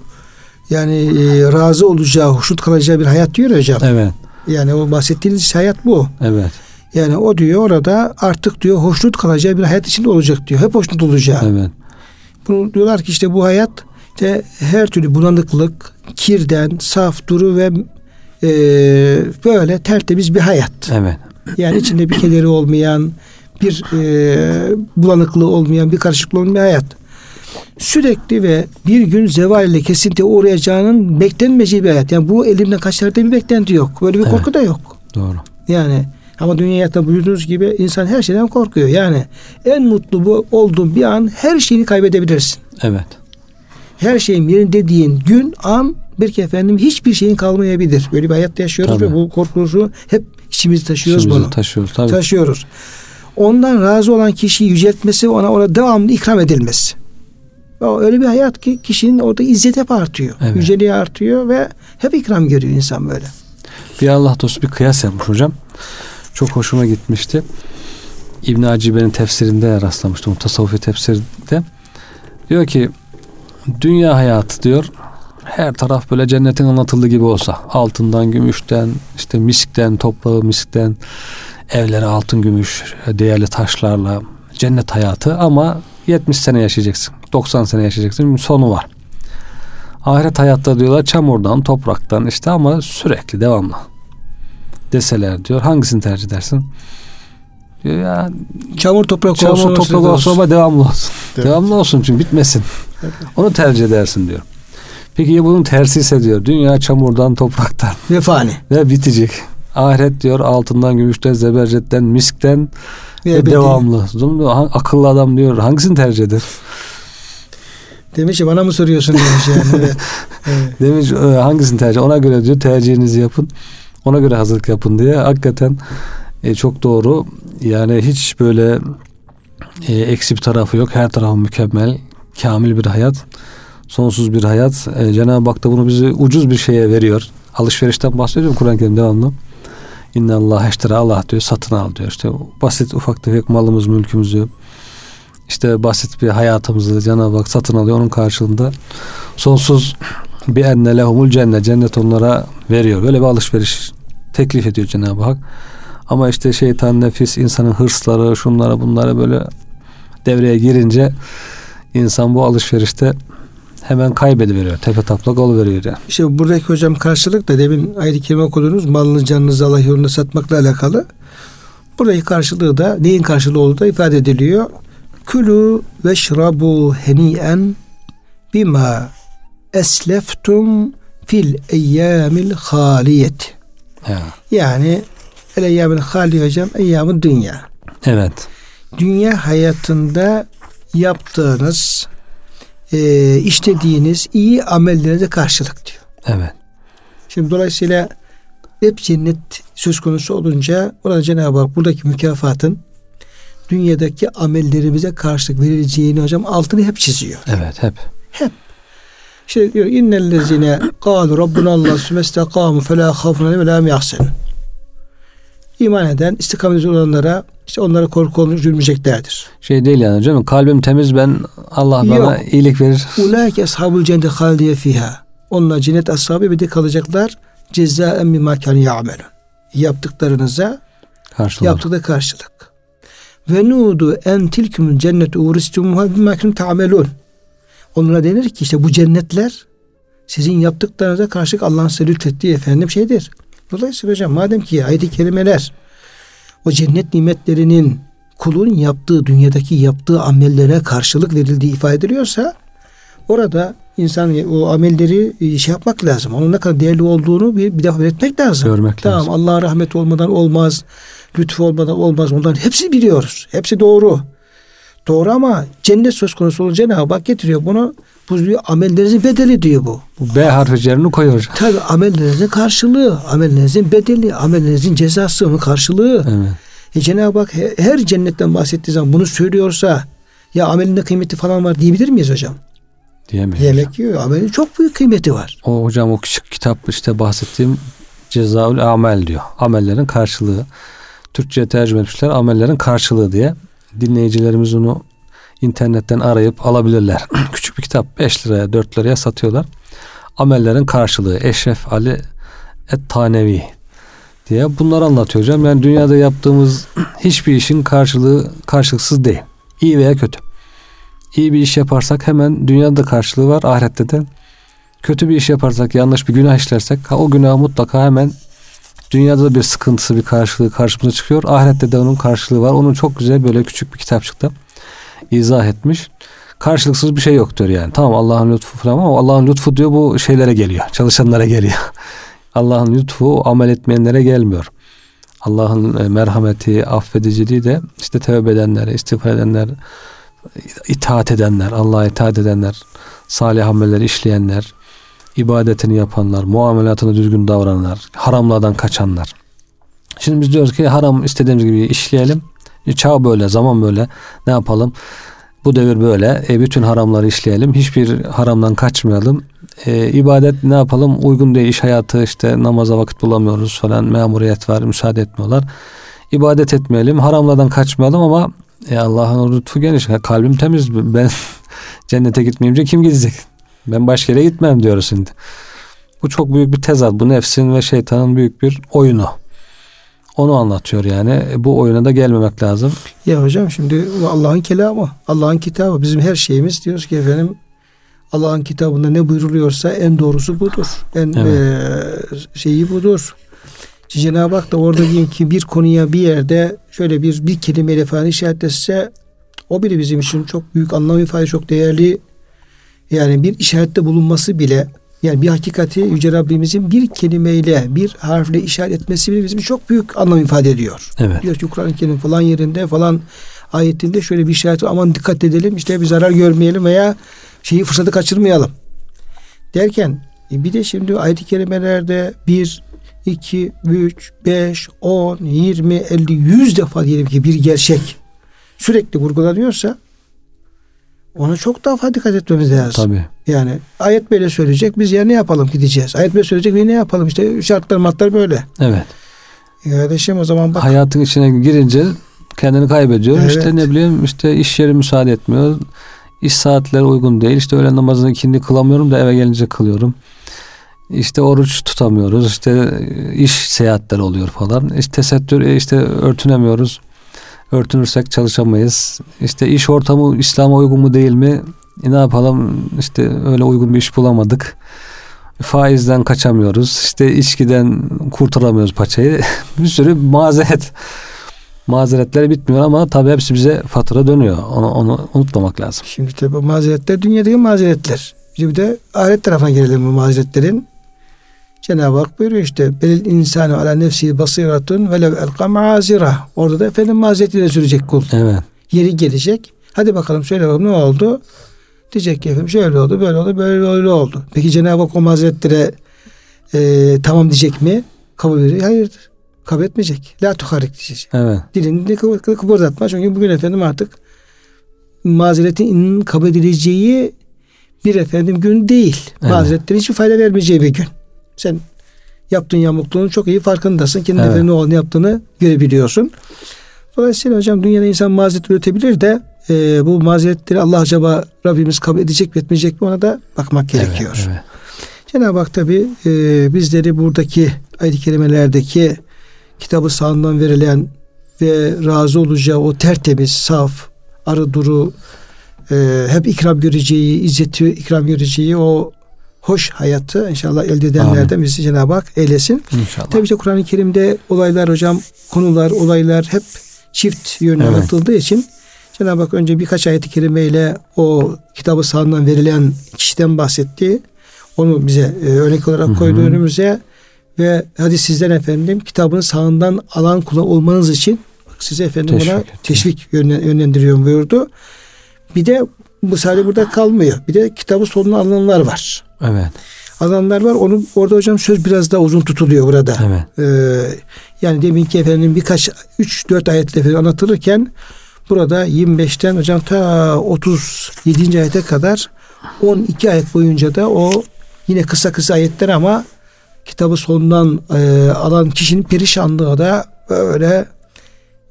yani e, razı olacağı, hoşnut kalacağı bir hayat diyor hocam. Evet. Yani o bahsettiğiniz hayat bu. Evet. Yani o diyor orada artık diyor hoşnut kalacağı bir hayat içinde olacak diyor. Hep hoşnut olacağı. Evet. Bunu diyorlar ki işte bu hayat işte her türlü bulanıklık, kirden, saf, duru ve e, böyle tertemiz bir hayat. Evet. Yani içinde bir kederi olmayan, bir e, bulanıklığı olmayan, bir karışıklığı olmayan bir hayat. Sürekli ve bir gün zeval ile kesinti uğrayacağının beklenmeyeceği bir hayat. Yani bu elimden kaçar bir beklenti yok. Böyle bir Evet. korku da yok. Doğru. Yani ama dünya hayatta buyurduğunuz gibi insan her şeyden korkuyor. Yani en mutlu bu olduğun bir an her şeyini kaybedebilirsin. Evet. Her şeyin yerin dediğin gün an bir ki efendim hiçbir şeyin kalmayabilir. Böyle bir hayatta yaşıyoruz Tabii. ve bu korkusu hep içimizde taşıyoruz İçimizi bunu. taşıyoruz. Tabii. Taşıyoruz. Ondan razı olan kişiyi yüceltmesi ona ona devamlı ikram edilmesi. O öyle bir hayat ki kişinin orada izzet hep artıyor. Evet. Yüceliği artıyor ve hep ikram görüyor insan böyle. Bir Allah dostu bir kıyas yapmış hocam. Çok hoşuma gitmişti. İbn Acibe'nin tefsirinde rastlamıştım. Tasavvufi tefsirinde. Diyor ki dünya hayatı diyor her taraf böyle cennetin anlatıldığı gibi olsa altından, gümüşten, işte miskten, toprağı miskten, evleri altın, gümüş, değerli taşlarla cennet hayatı ama 70 sene yaşayacaksın. 90 sene yaşayacaksın. Bir sonu var. Ahiret hayatta diyorlar çamurdan, topraktan işte ama sürekli devamlı deseler diyor. Hangisini tercih edersin? Diyor ya Çamur toprak olsun. çamur toprak olsun ama devamlı olsun. Evet. Devamlı olsun çünkü bitmesin. Onu tercih edersin diyor. Peki ya bunun tersi ise diyor. Dünya çamurdan, topraktan Ve fani. ve bitecek. Ahiret diyor altından, gümüşten, zebercetten, miskten Ve devamlı. Diyor, "Ha- Akıllı adam diyor hangisini tercih eder? Demiş ki bana mı soruyorsun demiş yani. Evet. Evet. Demiş "E, hangisini tercih? Ona göre diyor tercihinizi yapın. Ona göre hazırlık yapın diye. Hakikaten e, çok doğru. Yani hiç böyle e, eksi bir tarafı yok. Her tarafı mükemmel, kamil bir hayat. Sonsuz bir hayat. E, Cenab-ı Hak da bunu bize ucuz bir şeye veriyor. Alışverişten bahsediyorum Kur'an-ı Kerim devamlı. İnne Allah eştera Allah diyor satın al diyor. İşte basit ufak tefek malımız mülkümüzü işte basit bir hayatımızı Cenab-ı Hak satın alıyor. Onun karşılığında sonsuz bir enne lehumul cennet cennet onlara veriyor. Böyle bir alışveriş teklif ediyor Cenab-ı Hak. Ama işte şeytan nefis insanın hırsları şunlara bunlara böyle devreye girince insan bu alışverişte hemen kaybediveriyor. Tepe taplak oluveriyor yani. İşte buradaki hocam karşılık da demin ayet-i kerime okudunuz. Malını canınızı Allah yolunda satmakla alakalı. Buradaki karşılığı da neyin karşılığı olduğu da ifade ediliyor. Külü ve şrabu heniyen bima esleftum fil eyyamil haliyet. Ya. Yani el eyyamil hali hocam eyyamı dünya. Evet. Dünya hayatında yaptığınız e, işlediğiniz iyi amellerinize karşılık diyor. Evet. Şimdi dolayısıyla hep cennet söz konusu olunca orada Cenab-ı Hak buradaki mükafatın dünyadaki amellerimize karşılık verileceğini hocam altını hep çiziyor. Evet hep. İşte diyor innellezine qalu rabbuna Allah sümestakamu felâ aleyhim ve lâ yahzanun. İman eden istikamet olanlara işte onlara korku olmayacaklardır. Şey değil yani hocam. Kalbim temiz ben Allah bana Yok. iyilik verir. Ulaike ashabul cennet halidiye fiha. Onlar cennet ashabı ebedi kalacaklar. Cezaen mimâ kânû ya'melûn. Yaptıklarınıza Karşılığı. yaptığı karşılık. Ve nudu en tilkumul cennet uğristumuha bimâ kuntum ta'melûn. Onlara denir ki işte bu cennetler sizin yaptıklarınıza karşılık Allah'ın size lütfettiği efendim şeydir. Dolayısıyla hocam madem ki ayet-i kerimeler o cennet nimetlerinin kulun yaptığı dünyadaki yaptığı amellere karşılık verildiği ifade ediliyorsa orada insan o amelleri e, şey yapmak lazım. Onun ne kadar değerli olduğunu bir, bir defa belirtmek lazım. Görmek tamam, lazım. Allah'ın rahmeti olmadan olmaz. Lütfu olmadan olmaz. Onların hepsi biliyoruz. Hepsi doğru. Doğru ama cennet söz konusu olunca Cenab-ı Hak getiriyor bunu. Bu diyor amellerinizin bedeli diyor bu. Bu B harfi üzerine koyuyor hocam. Tabi amellerinizin karşılığı, amellerinizin bedeli, amellerinizin cezası, onun karşılığı. Evet. E Cenab-ı Hak her cennetten bahsettiği zaman bunu söylüyorsa ya amelinde kıymeti falan var diyebilir miyiz hocam? Diyemeyiz. Yemek yiyor. Amelin çok büyük kıymeti var. O hocam o küçük kitap işte bahsettiğim Cezaül Amel diyor. Amellerin karşılığı. Türkçe'ye tercüme etmişler amellerin karşılığı diye. Dinleyicilerimiz onu internetten arayıp alabilirler. Küçük bir kitap 5 liraya 4 liraya satıyorlar. Amellerin karşılığı Eşref Ali Et Tanevi diye bunları anlatıyor hocam. Yani dünyada yaptığımız hiçbir işin karşılığı karşılıksız değil. İyi veya kötü. İyi bir iş yaparsak hemen dünyada da karşılığı var ahirette de. Kötü bir iş yaparsak yanlış bir günah işlersek o günah mutlaka hemen dünyada da bir sıkıntısı bir karşılığı karşımıza çıkıyor. Ahirette de onun karşılığı var. Onun çok güzel böyle küçük bir kitapçıkta izah etmiş. Karşılıksız bir şey yok diyor yani. Tamam Allah'ın lütfu falan ama Allah'ın lütfu diyor bu şeylere geliyor. Çalışanlara geliyor. Allah'ın lütfu amel etmeyenlere gelmiyor. Allah'ın e, merhameti, affediciliği de işte tövbe edenlere, istiğfar edenler, itaat edenler, Allah'a itaat edenler, salih amelleri işleyenler, ibadetini yapanlar, muamelatını düzgün davrananlar, haramlardan kaçanlar. Şimdi biz diyoruz ki haram istediğimiz gibi işleyelim. E, çağ böyle, zaman böyle. Ne yapalım? Bu devir böyle. E, bütün haramları işleyelim. Hiçbir haramdan kaçmayalım. E, ibadet ne yapalım? Uygun değil iş hayatı işte namaza vakit bulamıyoruz falan. Memuriyet var, müsaade etmiyorlar. İbadet etmeyelim. Haramlardan kaçmayalım ama e, Allah'ın lütfu geniş. Kalbim temiz. Ben cennete gitmeyince kim gidecek? Ben başka yere gitmem diyoruz şimdi. Bu çok büyük bir tezat. Bu nefsin ve şeytanın büyük bir oyunu. Onu anlatıyor yani. Bu oyuna da gelmemek lazım. Ya hocam şimdi Allah'ın kelamı, Allah'ın kitabı. Bizim her şeyimiz diyoruz ki efendim Allah'ın kitabında ne buyruluyorsa en doğrusu budur. En evet. e, şeyi budur. Cenab-ı Hak da orada diyeyim ki bir konuya bir yerde şöyle bir bir kelimeyle falan işaret etse o bile bizim için çok büyük anlam ifade çok değerli yani bir işarette bulunması bile yani bir hakikati Yüce Rabbimizin bir kelimeyle, bir harfle işaret etmesi bile bizim çok büyük anlam ifade ediyor. Evet. Diyor ki Kur'an-ı Kerim falan yerinde falan ayetinde şöyle bir işaret aman dikkat edelim işte bir zarar görmeyelim veya şeyi fırsatı kaçırmayalım. Derken e bir de şimdi ayet-i kerimelerde bir, iki, üç, beş, on, yirmi, elli, yüz defa diyelim ki bir gerçek sürekli vurgulanıyorsa ona çok daha fazla dikkat etmemiz lazım. Tabii. Yani ayet böyle söyleyecek. Biz ya ne yapalım gideceğiz. Ayet böyle söyleyecek ve ne yapalım işte şartlar matlar böyle. Evet. E kardeşim o zaman bak. Hayatın içine girince kendini kaybediyor. Evet. İşte ne bileyim işte iş yeri müsaade etmiyor. İş saatleri uygun değil. İşte öğlen namazını ikindi kılamıyorum da eve gelince kılıyorum. İşte oruç tutamıyoruz. İşte iş seyahatler oluyor falan. İşte tesettür işte örtünemiyoruz. Örtünürsek çalışamayız. İşte iş ortamı İslam'a uygun mu değil mi? E ne yapalım? İşte öyle uygun bir iş bulamadık. Faizden kaçamıyoruz. İşte içkiden kurtaramıyoruz paçayı. bir sürü mazeret. Mazeretler bitmiyor ama tabii hepsi bize fatura dönüyor. Onu, onu unutmamak lazım. Şimdi tabi bu mazeretler dünyadaki mazeretler. Bir de ahiret tarafına gelelim bu mazeretlerin. Cenab-ı Hak buyuruyor işte belil insanı ala nefsi basiratun velev elka mazira. Orada da efendim mazeretiyle sürecek kul. Evet. Yeri gelecek. Hadi bakalım söyle bakalım ne oldu? Diyecek ki efendim şöyle oldu, böyle oldu, böyle böyle oldu. Peki Cenab-ı Hak o mazeretlere e, tamam diyecek mi? Kabul edecek. Hayır. Kabul etmeyecek. La tuharik diyecek. Evet. Dilini kıpır- kıpırdatma. Çünkü bugün efendim artık mazeretin kabul edileceği bir efendim gün değil. Evet. Mazeretlerin hiçbir fayda vermeyeceği bir gün. Sen yaptığın yamukluğun çok iyi farkındasın. Kendi evet. ne olduğunu yaptığını görebiliyorsun. Dolayısıyla hocam dünyada insan mazeret üretebilir de e, bu mazeretleri Allah acaba Rabbimiz kabul edecek mi etmeyecek mi ona da bakmak gerekiyor. Evet, evet. Cenab-ı Hak tabi e, bizleri buradaki ayet-i kerimelerdeki kitabı sağından verilen ve razı olacağı o tertemiz, saf, arı duru, e, hep ikram göreceği, izzeti ikram göreceği o hoş hayatı inşallah elde edenlerden bizi Cenab-ı Hak eylesin. İnşallah. Tabii ki Kur'an-ı Kerim'de olaylar hocam, konular, olaylar hep çift yönlü Evet. anlatıldığı için Cenab-ı Hak önce birkaç ayet-i kerimeyle o kitabı sağından verilen kişiden bahsetti. Onu bize e, örnek olarak koydu önümüze ve hadi sizden efendim kitabın sağından alan kula olmanız için size efendim Teşvik buna etti. teşvik yönlen- yönlendiriyorum buyurdu. Bir de bu sadece burada kalmıyor. Bir de kitabı sonuna alanlar var. Evet. Alanlar var. Onun orada hocam söz biraz daha uzun tutuluyor burada. Evet. Ee, yani deminki efendim birkaç 3-4 ayetle efendim anlatılırken burada 25'ten hocam ta 37. ayete kadar 12 ayet boyunca da o yine kısa kısa ayetler ama kitabı sonundan e, alan kişinin perişanlığı da böyle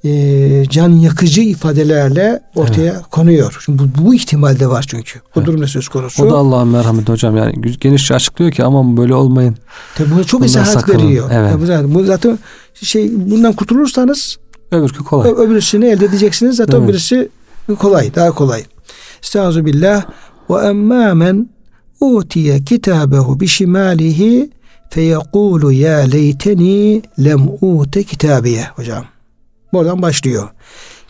e, can yakıcı ifadelerle ortaya konuyor. Şimdi bu, bu ihtimal de var çünkü. Bu Evet. durumda söz konusu. O da Allah'ın merhameti hocam yani genişçe açıklıyor ki aman böyle olmayın. Tabii bunu çok izahat veriyor. Evet. Tabii zaten, bu zaten şey bundan kurtulursanız Öbürkü kolay. Öbürsünü elde edeceksiniz. Zaten Evet. birisi kolay, daha kolay. Estaizu billah. Ve emmâ men utiye kitabehu bişimalihi feyekulu ya leyteni lem ute kitabiye hocam. Buradan başlıyor.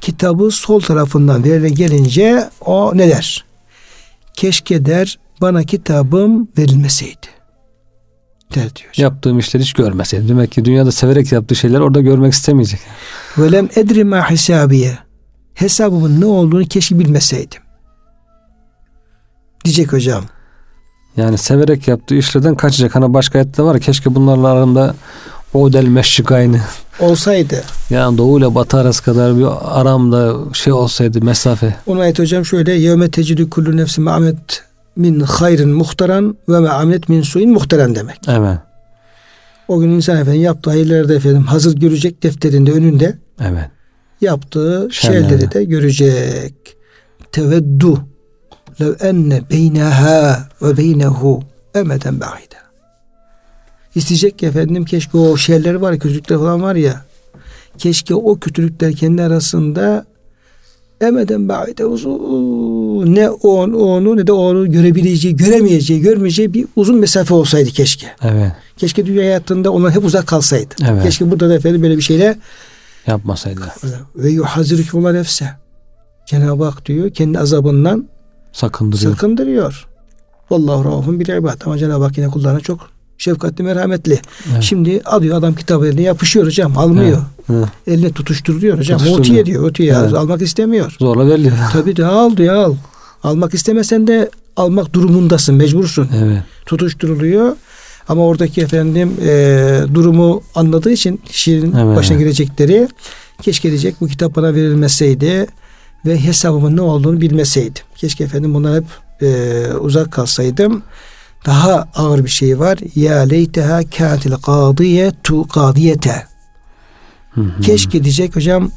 Kitabı sol tarafından verilen gelince o ne der? Keşke der bana kitabım verilmeseydi. Der diyor. Yaptığım işleri hiç görmeseydim. Demek ki dünyada severek yaptığı şeyler orada görmek istemeyecek. Ve lem edri ma hisabiye. Hesabımın ne olduğunu keşke bilmeseydim. Diyecek hocam. Yani severek yaptığı işlerden kaçacak. Hani başka ayette var keşke bunlarla aramda o del meşrik aynı. Olsaydı. Yani doğu ile batı arası kadar bir aramda şey olsaydı mesafe. Onu ayet hocam şöyle. Yevme tecidü kullu nefsi ma'amet min hayrin muhtaran ve ma'amet min suin muhtaran demek. Evet. O gün insan efendim yaptığı hayırları da efendim hazır görecek defterinde önünde Evet. yaptığı Şerleri. şeyleri de görecek. Teveddu lev enne beyneha ve beynehu emeden ba'ide. İsteyecek ki efendim keşke o şeyler var ya kötülükler falan var ya keşke o kötülükler kendi arasında emeden ba'ide uzun ne on, onu ne de onu görebileceği, göremeyeceği, görmeyeceği bir uzun mesafe olsaydı keşke. Evet. Keşke dünya hayatında onlar hep uzak kalsaydı. Evet. Keşke burada da efendim böyle bir şeyle Yapmasaydı. ve yuhazirükümullah nefse. Cenab-ı Hak diyor kendi azabından Sakındırıyor. sakındırıyor. Vallahu rahun bil ibad. Ama Cenab-ı Hak yine kullarına çok şefkatli merhametli. Evet. Şimdi alıyor adam kitabı eline yapışıyor hocam almıyor. Hı. Eline tutuşturuyor hocam. Tutuşturuyor. Utiye diyor. Utiye Evet. almak istemiyor. Zorla veriliyor. Tabii de al diyor al. Almak istemesen de almak durumundasın mecbursun. evet. Tutuşturuluyor. Ama oradaki efendim e, durumu anladığı için kişinin Evet. başına gelecekleri keşke diyecek bu kitap bana verilmeseydi ve hesabımın ne olduğunu bilmeseydim. Keşke efendim bundan hep e, uzak kalsaydım. Daha ağır bir şey var. Ya leyteha kâtil kâdiye tu hı. Keşke diyecek hocam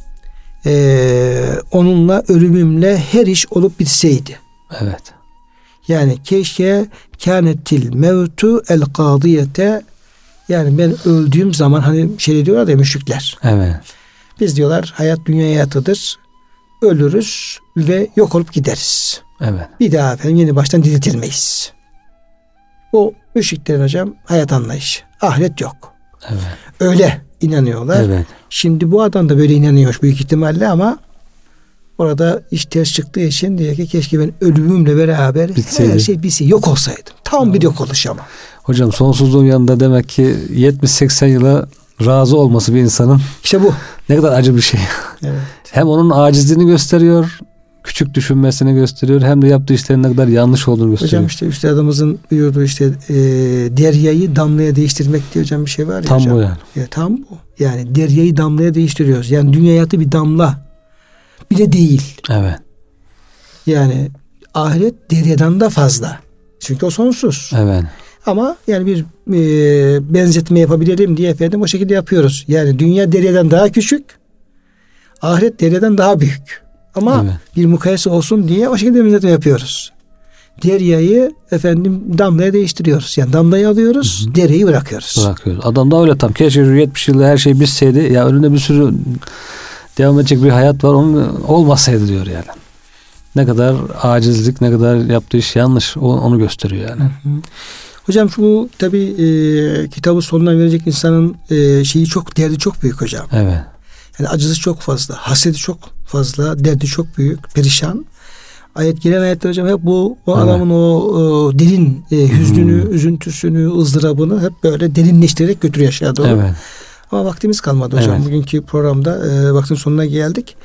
e, onunla ölümümle her iş olup bitseydi. Evet. Yani keşke kânetil mevtu el kadiyete yani ben öldüğüm zaman hani şey diyorlar ya müşrikler. Evet. Biz diyorlar hayat dünya hayatıdır. Ölürüz ve yok olup gideriz. Evet. Bir daha efendim yeni baştan diriltilmeyiz. O müşriklerin hocam hayat anlayışı. Ahiret yok. Evet. Öyle inanıyorlar. Evet. Şimdi bu adam da böyle inanıyor büyük ihtimalle ama orada iş ters çıktığı için diyor ki keşke ben ölümümle beraber Bitseydi. her şey bitse yok olsaydım. Tam bir yok oluş ama. Hocam sonsuzluğun yanında demek ki 70-80 yıla razı olması bir insanın İşte bu. ne kadar acı bir şey. Evet. Hem onun acizliğini gösteriyor, küçük düşünmesini gösteriyor hem de yaptığı işlerin ne kadar yanlış olduğunu gösteriyor. Hocam işte üstadımızın buyurduğu işte e, deryayı damlaya değiştirmek diye hocam bir şey var ya Tam hocam. bu yani. Ya, tam bu. Yani deryayı damlaya değiştiriyoruz. Yani dünya hayatı bir damla. Bir de değil. Evet. Yani ahiret deryadan da fazla. Çünkü o sonsuz. Evet. Ama yani bir e, benzetme yapabilelim diye efendim o şekilde yapıyoruz. Yani dünya deryadan daha küçük, ahiret deryadan daha büyük. Ama Evet. bir mukayese olsun diye o şekilde benzetme yapıyoruz. Deryayı efendim damlaya değiştiriyoruz. Yani damlayı alıyoruz, deryayı bırakıyoruz. Bırakıyoruz. Adam da öyle tam. Keşke şu 70 yılda her şey bitseydi. Ya önünde bir sürü devam edecek bir hayat var. Onun olmasaydı diyor yani. Ne kadar acizlik, ne kadar yaptığı iş yanlış. Onu gösteriyor yani. Hocam bu tabi e, kitabı sonuna verecek insanın e, şeyi çok derdi çok büyük hocam. Evet. Yani acısı çok fazla, hasreti çok fazla, derdi çok büyük, perişan. Ayet gelen ayetler hocam hep bu o Evet. adamın o, o derin e, hüznünü, üzüntüsünü, ızdırabını hep böyle derinleştirerek götürüyor aşağı doğru. Evet. Ama vaktimiz kalmadı hocam. Evet. Bugünkü programda e, vaktin sonuna geldik.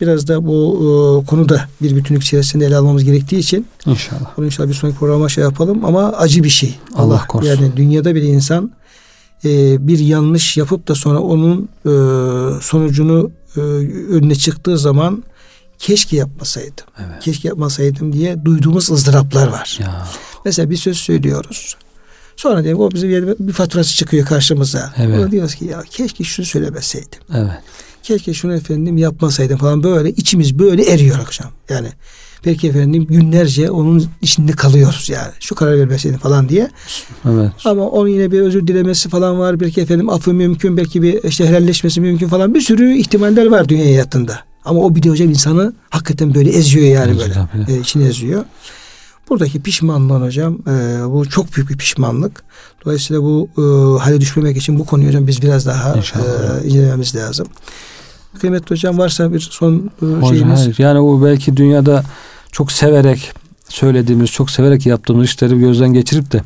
Biraz da bu e, konuda bir bütünlük içerisinde ele almamız gerektiği için İnşallah. bunu inşallah bir sonraki programa şey yapalım ama acı bir şey. Allah korusun. Yani dünyada bir insan e, bir yanlış yapıp da sonra onun e, sonucunu önüne çıktığı zaman keşke yapmasaydım. Evet. Keşke yapmasaydım diye duyduğumuz ızdıraplar var. Ya. Mesela bir söz söylüyoruz. Sonra diyelim o bize bir, bir faturası çıkıyor karşımıza. Evet. Ona diyoruz ki ya keşke şunu söylemeseydim. Evet. Keşke şunu efendim yapmasaydım falan böyle içimiz böyle eriyor akşam. Yani belki efendim günlerce onun içinde kalıyoruz yani. Şu karar vermeseydim falan diye. Evet. Ama onun yine bir özür dilemesi falan var. Belki efendim affı mümkün. Belki bir işte helalleşmesi mümkün falan. Bir sürü ihtimaller var dünya hayatında. Ama o bir de hocam insanı hakikaten böyle eziyor yani böyle. E, içini eziyor. Buradaki pişmanlığın hocam e, bu çok büyük bir pişmanlık. Dolayısıyla bu e, hale düşmemek için bu konuyu hocam biz biraz daha İnşallah. e, incelememiz lazım. Kıymetli hocam varsa bir son e, Hocam, şeyiniz. hayır. Yani o belki dünyada çok severek söylediğimiz, çok severek yaptığımız işleri gözden geçirip de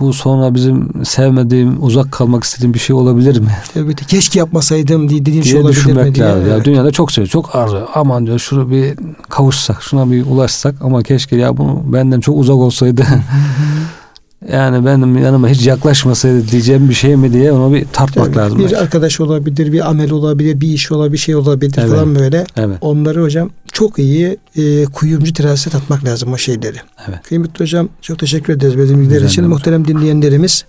bu sonra bizim sevmediğim, uzak kalmak istediğim bir şey olabilir mi? Evet, keşke yapmasaydım diye dediğim şey diye olabilir mi düşünmek diye. lazım. Ya Evet. dünyada çok seviyor, çok arzu. Aman diyor şunu bir kavuşsak, şuna bir ulaşsak ama keşke ya bunu benden çok uzak olsaydı. yani benim yanıma hiç yaklaşmasaydı diyeceğim bir şey mi diye onu bir tartmak Evet, lazım. bir belki. arkadaş olabilir, bir amel olabilir, bir iş olabilir, bir şey olabilir Evet. falan böyle. Evet. Onları hocam çok iyi e, kuyumcu terazisine tatmak lazım o şeyleri. Evet. Kıymetli hocam çok teşekkür ederiz verdiğiniz bilgiler için. Muhterem dinleyenlerimiz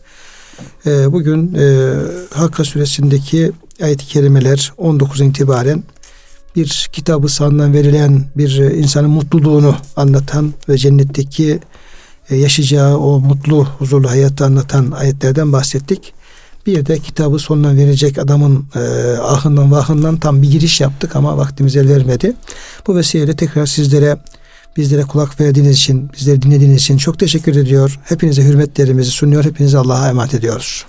e, bugün e, Hakka suresindeki ayet-i kerimeler 19 itibaren bir kitabı sandan verilen bir e, insanın mutluluğunu anlatan ve cennetteki yaşayacağı o mutlu, huzurlu hayatı anlatan ayetlerden bahsettik. Bir de kitabı sonuna verecek adamın e, ahından vahından tam bir giriş yaptık ama vaktimiz el vermedi. Bu vesileyle tekrar sizlere bizlere kulak verdiğiniz için, bizleri dinlediğiniz için çok teşekkür ediyor. Hepinize hürmetlerimizi sunuyor. Hepinize Allah'a emanet ediyoruz.